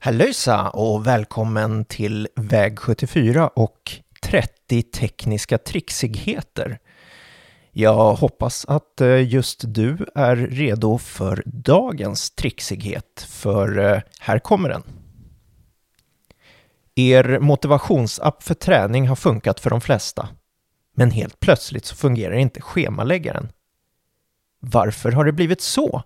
Hallöjsa och välkommen till Väg 74 och 30 tekniska trixigheter. Jag hoppas att eh, just du är redo för dagens trixighet, för eh, här kommer den. Er motivationsapp för träning har funkat för de flesta, men helt plötsligt så fungerar inte schemaläggaren. Varför har det blivit så?